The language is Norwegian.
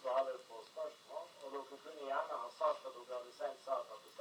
svarer på spørsmål, og dere kunne gjerne ha sagt at dere hadde selv sagt at